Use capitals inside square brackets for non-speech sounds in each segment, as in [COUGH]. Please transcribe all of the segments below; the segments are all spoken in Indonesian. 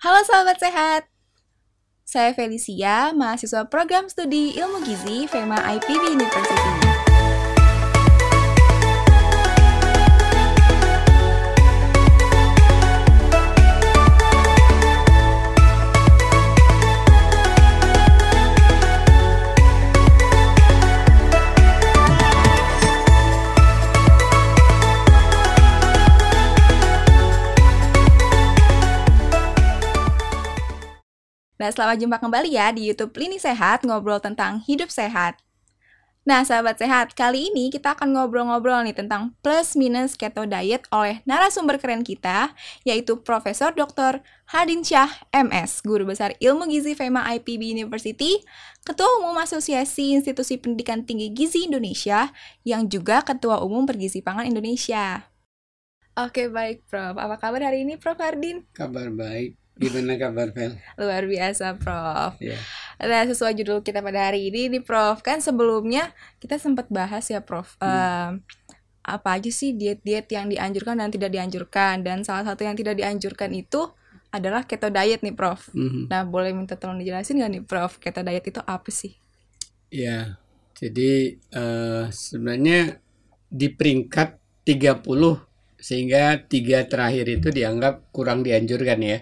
Halo sahabat sehat. Saya Felicia, mahasiswa program studi Ilmu Gizi FEMA IPB University. Nah, selamat jumpa kembali ya di YouTube Lini Sehat, ngobrol tentang hidup sehat. Nah, sahabat sehat, kali ini kita akan ngobrol-ngobrol nih tentang plus minus keto diet oleh narasumber keren kita, yaitu Profesor Dr. Hadin Syah, MS, Guru Besar Ilmu Gizi FEMA IPB University, Ketua Umum Asosiasi Institusi Pendidikan Tinggi Gizi Indonesia, yang juga Ketua Umum Pergizi Pangan Indonesia. Oke, baik Prof. Apa kabar hari ini Prof Hardin? Kabar baik. Gimana kabar Vel? Luar biasa Prof. Ya. Nah, sesuai judul kita pada hari ini nih Prof, kan sebelumnya kita sempat bahas ya Prof. em, apa aja sih diet-diet yang dianjurkan dan tidak dianjurkan dan salah satu yang tidak dianjurkan itu adalah keto diet nih Prof. Mhm. Nah, boleh minta tolong dijelasin nggak nih Prof, keto diet itu apa sih? Ya. Jadi eh, sebenarnya di peringkat 30 sehingga tiga terakhir itu dianggap kurang dianjurkan ya.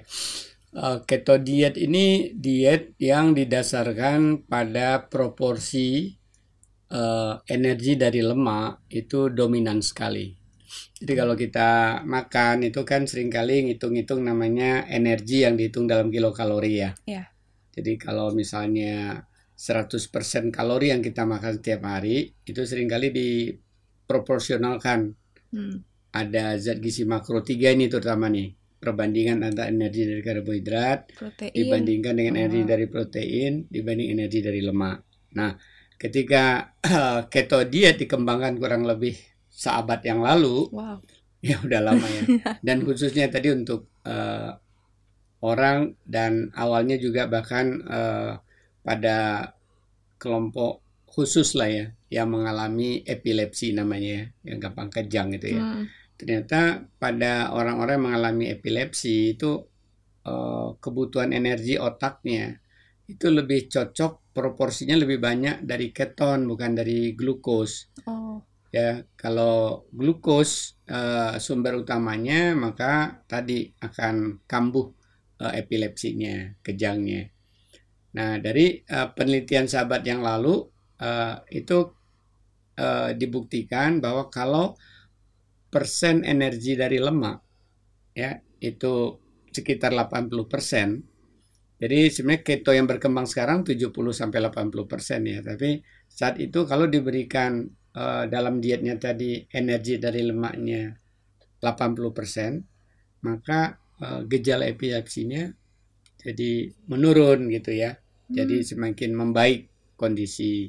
Eh, keto diet ini diet yang didasarkan pada proporsi eh, energi dari lemak itu dominan sekali. Jadi kalau kita makan itu kan sering kali ngitung-ngitung namanya energi yang dihitung dalam kilokalori ya. Iya. Jadi kalau misalnya 100% kalori yang kita makan setiap hari itu sering kali diproporsionalkan Hmm. ada zat gizi makro 3 ini terutama nih perbandingan antara energi dari karbohidrat Protein. dibandingkan dengan Oh. energi dari protein dibanding energi dari lemak. Nah, ketika [CLEARS THROAT] keto diet dikembangkan kurang lebih seabad yang lalu, Wow. [LAUGHS] ya udah lama ya. [LAUGHS] Dan khususnya tadi untuk eh, orang dan awalnya juga bahkan eh, pada kelompok khusus lah ya yang mengalami epilepsi namanya ya, yang gampang kejang itu ya Hmm. Ternyata pada orang-orang yang mengalami epilepsi itu eh, kebutuhan energi otaknya itu lebih cocok proporsinya lebih banyak dari keton bukan dari glukos Oh. ya kalau glukos eh, sumber utamanya maka tadi akan kambuh eh, epilepsinya kejangnya nah dari penelitian sahabat yang lalu itu dibuktikan bahwa kalau persen energi dari lemak ya itu sekitar 80%. Jadi sebenarnya keto yang berkembang sekarang 70 sampai 80% ya, tapi saat itu kalau diberikan eh, dalam dietnya tadi energi dari lemaknya 80%, maka eh, gejala epilepsinya jadi menurun gitu ya. Jadi semakin membaik kondisi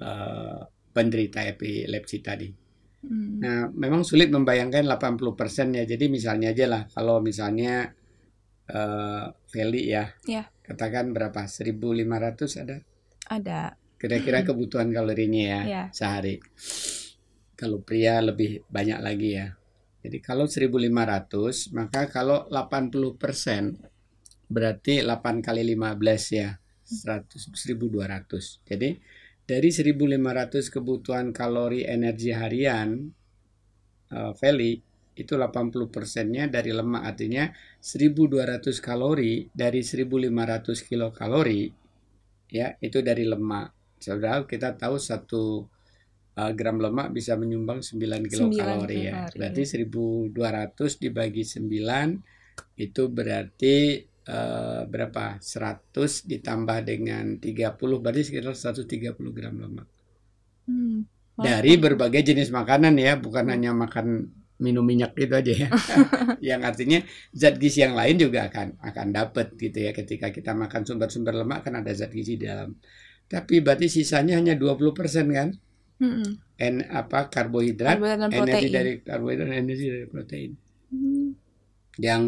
eh, penderita epilepsi tadi. Hmm. Nah, memang sulit membayangkan 80% ya. Jadi misalnya aja lah, kalau misalnya eh Feli ya, Ya. katakan berapa? 1.500 ada? Ada. Kira-kira kebutuhan kalorinya ya Ya. sehari. Kalau pria lebih banyak lagi ya. Jadi kalau 1.500, maka kalau 80% berarti 8 kali 15 ya, 100, 1.200. Jadi dari 1.500 kebutuhan kalori energi harian, eh, Feli, itu 80 persennya dari lemak. Artinya 1.200 kalori dari 1.500 kilokalori, ya itu dari lemak. Saudara kita tahu satu eh, gram lemak bisa menyumbang 9 kilokalori ya. Berarti 1.200 dibagi 9 itu berarti eh, berapa? 100 ditambah dengan 30 berarti sekitar 130 gram lemak. Hmm. Dari berbagai jenis makanan ya, bukan hanya makan minum minyak itu aja ya. [LAUGHS] yang artinya zat gizi yang lain juga akan akan dapat gitu ya ketika kita makan sumber-sumber lemak kan ada zat gizi di dalam. Tapi berarti sisanya hanya 20% kan? Hmm. En apa karbohidrat, Karbohidrat dan energi dari karbohidrat, energi dari protein. Hmm. Yang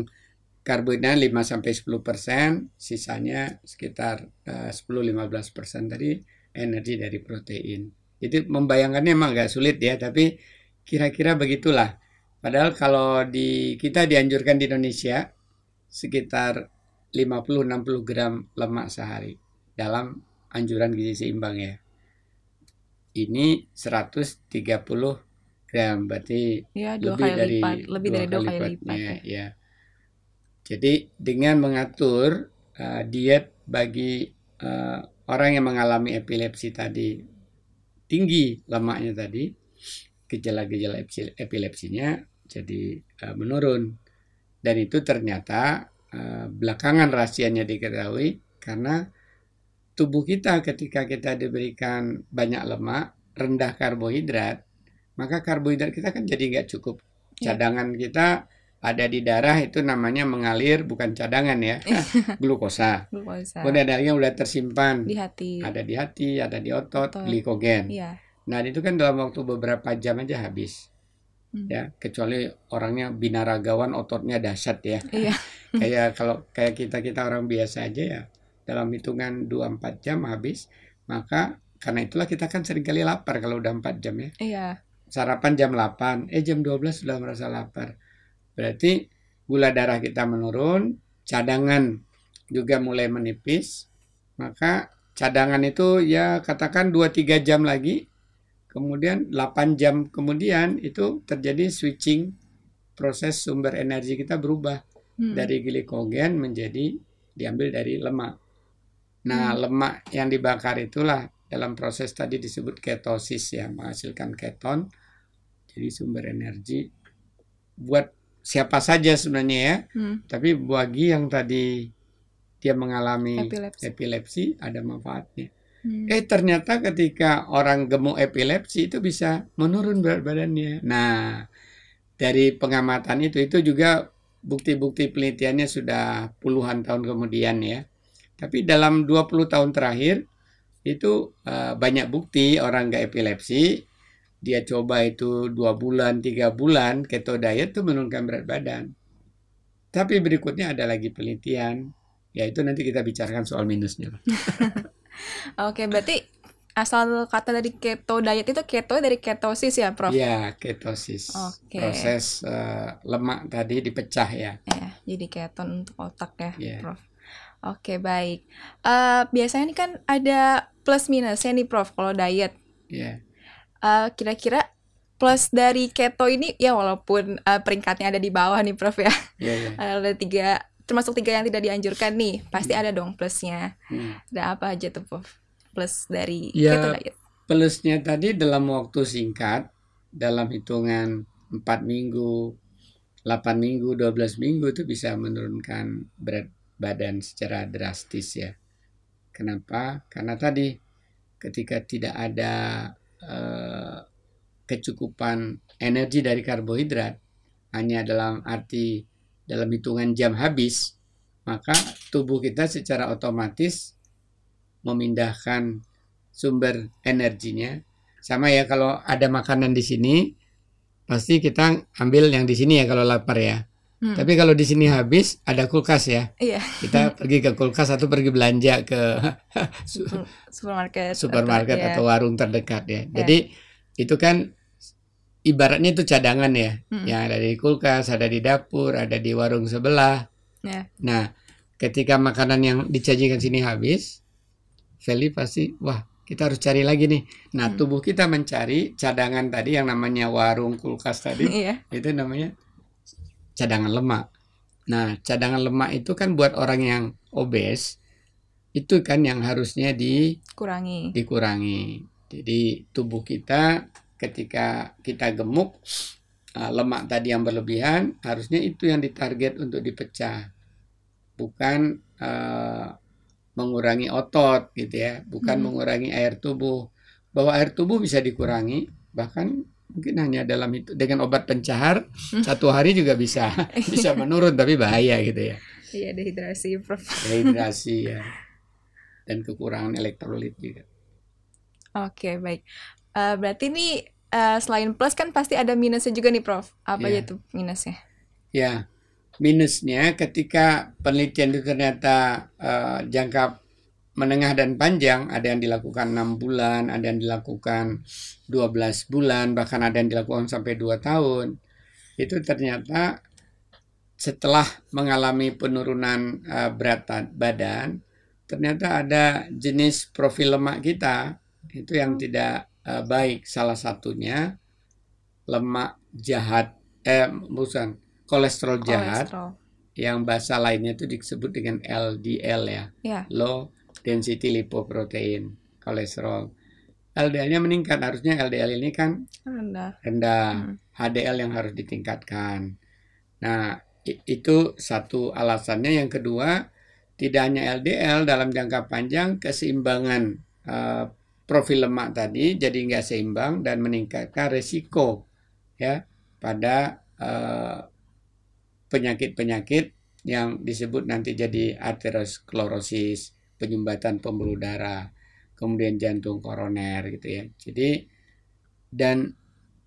karbohidrat 5 sampai 10%, sisanya sekitar eh, 10-15% tadi energi dari protein. Jadi membayangkannya emang agak sulit ya, tapi kira-kira begitulah. Padahal kalau di kita dianjurkan di Indonesia sekitar 50-60 gram lemak sehari dalam anjuran gizi seimbang ya. Ini 130 gram berarti Ya, lebih kali dari lipat, lebih dua dari dua kali lipatnya, lipat. ya. ya. Jadi dengan mengatur uh, diet bagi uh, orang yang mengalami epilepsi tadi tinggi lemaknya tadi, gejala-gejala epi- epilepsinya jadi uh, menurun. Dan itu ternyata uh, belakangan rahasianya diketahui karena tubuh kita ketika kita diberikan banyak lemak, rendah karbohidrat, maka karbohidrat kita kan jadi nggak cukup. Ya. Cadangan kita ada di darah itu namanya mengalir bukan cadangan ya, [LAUGHS] glukosa. Glukosa Kemudian ada yang udah tersimpan, di hati. ada di hati, ada di otot, Otot. glikogen. Iya. Nah itu kan dalam waktu beberapa jam aja habis. Hmm. Ya, kecuali orangnya binaragawan ototnya dahsyat ya. Iya. [LAUGHS] kayak kalau kayak kita-kita orang biasa aja ya dalam hitungan 2-4 jam habis, maka karena itulah kita kan sering kali lapar kalau udah 4 jam ya. Iya. Sarapan jam 8, eh jam 12 sudah merasa lapar. Berarti gula darah kita menurun, cadangan juga mulai menipis, maka cadangan itu ya katakan 2-3 jam lagi, kemudian 8 jam kemudian itu terjadi switching proses sumber energi kita berubah Hmm. dari glikogen menjadi diambil dari lemak. Nah, Hmm. lemak yang dibakar itulah dalam proses tadi disebut ketosis ya, menghasilkan keton. Jadi sumber energi buat siapa saja sebenarnya ya, Hmm. tapi bagi yang tadi dia mengalami Epilepsi. epilepsi ada manfaatnya. Hmm. Eh ternyata ketika orang gemuk epilepsi itu bisa menurun berat badannya. Nah, dari pengamatan itu itu juga bukti-bukti penelitiannya sudah puluhan tahun kemudian ya. Tapi dalam 20 tahun terakhir itu eh, banyak bukti orang nggak epilepsi dia coba itu dua bulan tiga bulan keto diet tuh menurunkan berat badan. Tapi berikutnya ada lagi penelitian, yaitu nanti kita bicarakan soal minusnya. [LAUGHS] Oke, berarti asal kata dari keto diet itu keto dari ketosis ya, Prof? Ya, ketosis. Oke. Proses eh, lemak tadi dipecah ya. Ya, jadi keton untuk otak ya, Iya. Prof. Oke, baik. Eh, biasanya ini kan ada plus minusnya nih, Prof, kalau diet. Ya. Eh, kira-kira plus dari keto ini ya walaupun eh, peringkatnya ada di bawah nih, Prof ya. Ya, ya. [LAUGHS] Ada tiga, termasuk tiga yang tidak dianjurkan nih. Pasti ada dong plusnya. Hmm. Ada apa aja tuh, Prof? Plus dari Ya, keto diet. Plusnya tadi dalam waktu singkat, dalam hitungan 4 minggu, 8 minggu, 12 minggu itu bisa menurunkan berat badan secara drastis ya. Kenapa? Karena tadi ketika tidak ada eh, kecukupan energi dari karbohidrat, hanya dalam arti dalam hitungan jam habis, maka tubuh kita secara otomatis memindahkan sumber energinya. Sama ya kalau ada makanan di sini, pasti kita ambil yang di sini ya kalau lapar ya. Hmm. Tapi kalau di sini habis, ada kulkas ya. Iya, Kita [LAUGHS] pergi ke kulkas atau pergi belanja ke [LAUGHS] su- supermarket. supermarket atau- atau warung terdekat ya. Jadi itu kan ibaratnya itu cadangan ya. Mm. Yang ada di kulkas, ada di dapur, ada di warung sebelah. Ya. Nah, ketika makanan yang disajikan sini habis, Feli pasti wah kita harus cari lagi nih. Nah, Hmm. tubuh kita mencari cadangan tadi yang namanya warung kulkas tadi Iya. itu namanya cadangan lemak. Nah, cadangan lemak itu kan buat orang yang obes itu kan yang harusnya di Kurangi. dikurangi. Jadi tubuh kita ketika kita gemuk uh, lemak tadi yang berlebihan harusnya itu yang ditarget untuk dipecah. Bukan uh, mengurangi otot gitu ya, bukan Hmm. mengurangi air tubuh. Bahwa air tubuh bisa dikurangi bahkan mungkin hanya dalam itu dengan obat pencahar Hmm. satu hari juga bisa [LAUGHS] bisa menurun tapi bahaya gitu ya. Iya, dehidrasi, Prof. Dehidrasi ya. Dan kekurangan elektrolit juga. Oke, baik. Eh, berarti nih eh, selain plus kan pasti ada minusnya juga nih, Prof. Apa aja tuh minusnya? Ya, minusnya ketika penelitian itu ternyata eh, jangka menengah dan panjang, ada yang dilakukan enam bulan, ada yang dilakukan 12 bulan, bahkan ada yang dilakukan sampai 2 tahun. Itu ternyata setelah mengalami penurunan uh, berat badan, ternyata ada jenis profil lemak kita itu yang hmm. tidak uh, baik. Salah satunya lemak jahat, eh bukan kolesterol jahat, kolesterol. yang bahasa lainnya itu disebut dengan LDL ya, yeah. low density lipoprotein kolesterol. LDL-nya meningkat, harusnya LDL ini kan rendah, rendah. Hmm. HDL yang harus ditingkatkan. Nah, itu satu alasannya. Yang kedua, tidak hanya LDL dalam jangka panjang keseimbangan uh, profil lemak tadi jadi nggak seimbang dan meningkatkan resiko ya pada eh, penyakit-penyakit yang disebut nanti jadi aterosklerosis, penyumbatan pembuluh darah, kemudian jantung koroner gitu ya. Jadi dan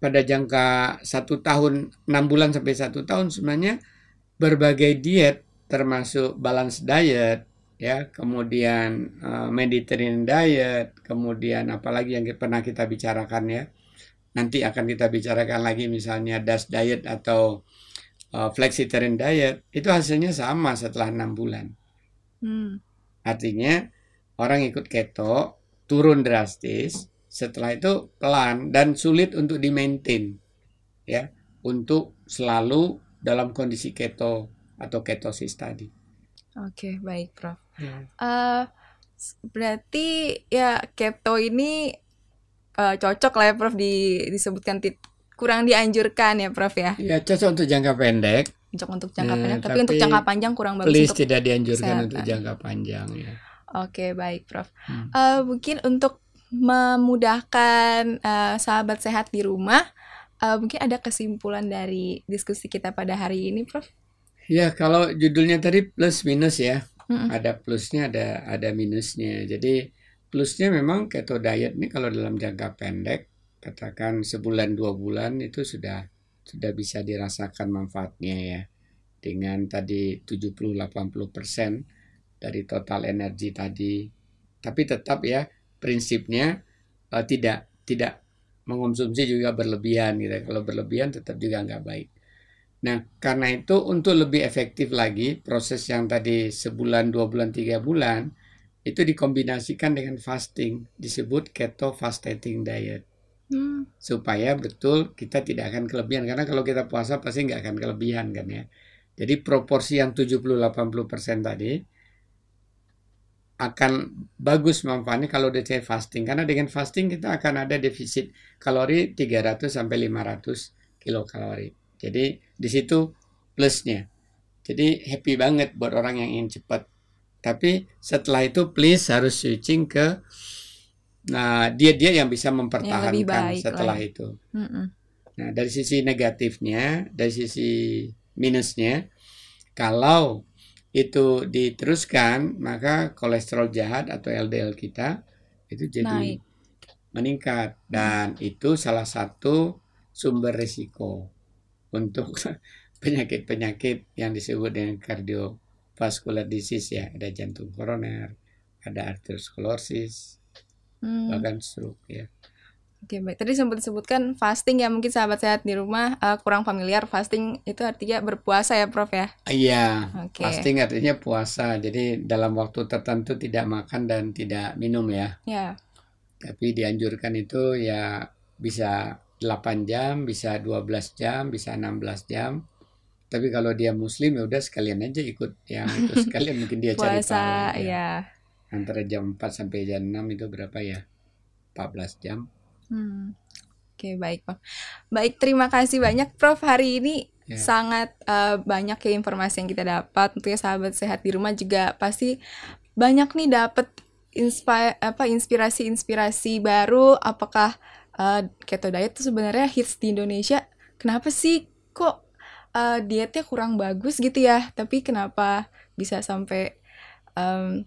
pada jangka satu tahun enam bulan sampai satu tahun sebenarnya berbagai diet termasuk balance diet ya kemudian uh, Mediterranean diet kemudian apalagi yang pernah kita bicarakan ya nanti akan kita bicarakan lagi misalnya DAS diet atau uh, flexitarian diet itu hasilnya sama setelah enam bulan hmm. Artinya orang ikut keto turun drastis setelah itu pelan dan sulit untuk di maintain ya untuk selalu dalam kondisi keto atau ketosis tadi. Oke, baik, Prof. Hmm. Uh, berarti ya keto ini uh, cocok lah ya, Prof. Di, disebutkan kurang dianjurkan ya, Prof ya. Ya cocok untuk jangka pendek. Cocok untuk jangka pendek, tapi, tapi untuk jangka panjang kurang bagus. Please untuk tidak dianjurkan kesehatan. untuk jangka panjang ya. Oke, baik, Prof. Hmm. Uh, mungkin untuk memudahkan uh, sahabat sehat di rumah, uh, mungkin ada kesimpulan dari diskusi kita pada hari ini, Prof. Ya, kalau judulnya tadi plus minus ya. Hmm. Ada plusnya, ada ada minusnya. Jadi plusnya memang keto diet ini kalau dalam jangka pendek, katakan sebulan dua bulan itu sudah sudah bisa dirasakan manfaatnya ya. Dengan tadi 70-80 persen dari total energi tadi. Tapi tetap ya prinsipnya uh, tidak tidak mengonsumsi juga berlebihan gitu. Kalau berlebihan tetap juga nggak baik. Nah, karena itu untuk lebih efektif lagi proses yang tadi sebulan, dua bulan, tiga bulan itu dikombinasikan dengan fasting, disebut keto fasting diet. Hmm. Supaya betul kita tidak akan kelebihan karena kalau kita puasa pasti nggak akan kelebihan kan ya. Jadi proporsi yang 70-80% tadi akan bagus manfaatnya kalau DC fasting karena dengan fasting kita akan ada defisit kalori 300 sampai 500 kilokalori. Jadi di situ plusnya. Jadi happy banget buat orang yang ingin cepat. Tapi setelah itu please harus switching ke nah dia dia yang bisa mempertahankan yang setelah lah. itu. Mm -mm. Nah dari sisi negatifnya, dari sisi minusnya, kalau itu diteruskan maka kolesterol jahat atau LDL kita itu jadi Naik. meningkat dan itu salah satu sumber risiko untuk [LAUGHS] penyakit-penyakit yang disebut dengan cardiovascular disease ya ada jantung koroner ada arteriosklerosis hmm. bahkan stroke ya Oke baik, tadi sempat disebutkan fasting ya mungkin sahabat sehat di rumah uh, kurang familiar fasting itu artinya berpuasa ya Prof ya? Iya, okay. fasting artinya puasa, jadi dalam waktu tertentu tidak makan dan tidak minum ya. Ya. Tapi dianjurkan itu ya bisa 8 jam, bisa 12 jam, bisa 16 jam. Tapi kalau dia muslim ya udah sekalian aja ikut yang itu [LAUGHS] sekalian mungkin dia cari tahu. ya. ya. Antara jam 4 sampai jam 6 itu berapa ya? 14 jam. Hmm. Oke, okay, baik, Prof. Baik, terima kasih banyak Prof hari ini ya. sangat uh, banyak ya informasi yang kita dapat. Tentunya sahabat sehat di rumah juga pasti banyak nih dapat inspire apa inspirasi-inspirasi baru apakah uh, keto diet tuh sebenarnya hits di Indonesia kenapa sih kok uh, dietnya kurang bagus gitu ya tapi kenapa bisa sampai um,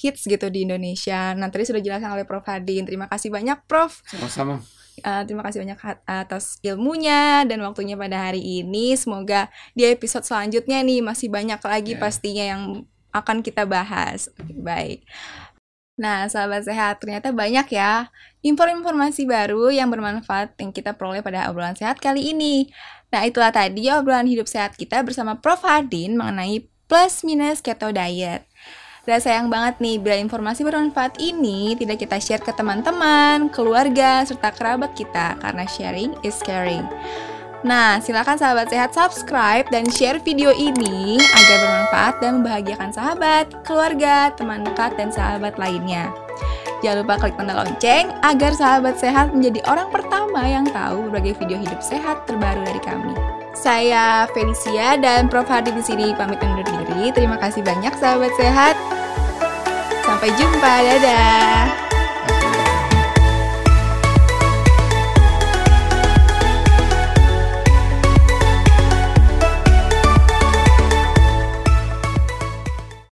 hits gitu di Indonesia. Nah tadi sudah dijelaskan oleh Prof Hadin. Terima kasih banyak Prof. Sama-sama. Uh, terima kasih banyak atas ilmunya dan waktunya pada hari ini. Semoga di episode selanjutnya nih masih banyak lagi yeah. pastinya yang akan kita bahas. Baik. Nah, sahabat sehat, ternyata banyak ya informasi baru yang bermanfaat yang kita peroleh pada obrolan sehat kali ini. Nah, itulah tadi obrolan hidup sehat kita bersama Prof. Hardin mengenai plus minus keto diet. Dan sayang banget nih bila informasi bermanfaat ini tidak kita share ke teman-teman, keluarga, serta kerabat kita karena sharing is caring. Nah, silakan sahabat sehat subscribe dan share video ini agar bermanfaat dan membahagiakan sahabat, keluarga, teman dekat, dan sahabat lainnya. Jangan lupa klik tanda lonceng agar sahabat sehat menjadi orang pertama yang tahu berbagai video hidup sehat terbaru dari kami. Saya Felicia dan Prof Hadi di sini pamit undur diri. Terima kasih banyak sahabat sehat. Sampai jumpa, dadah.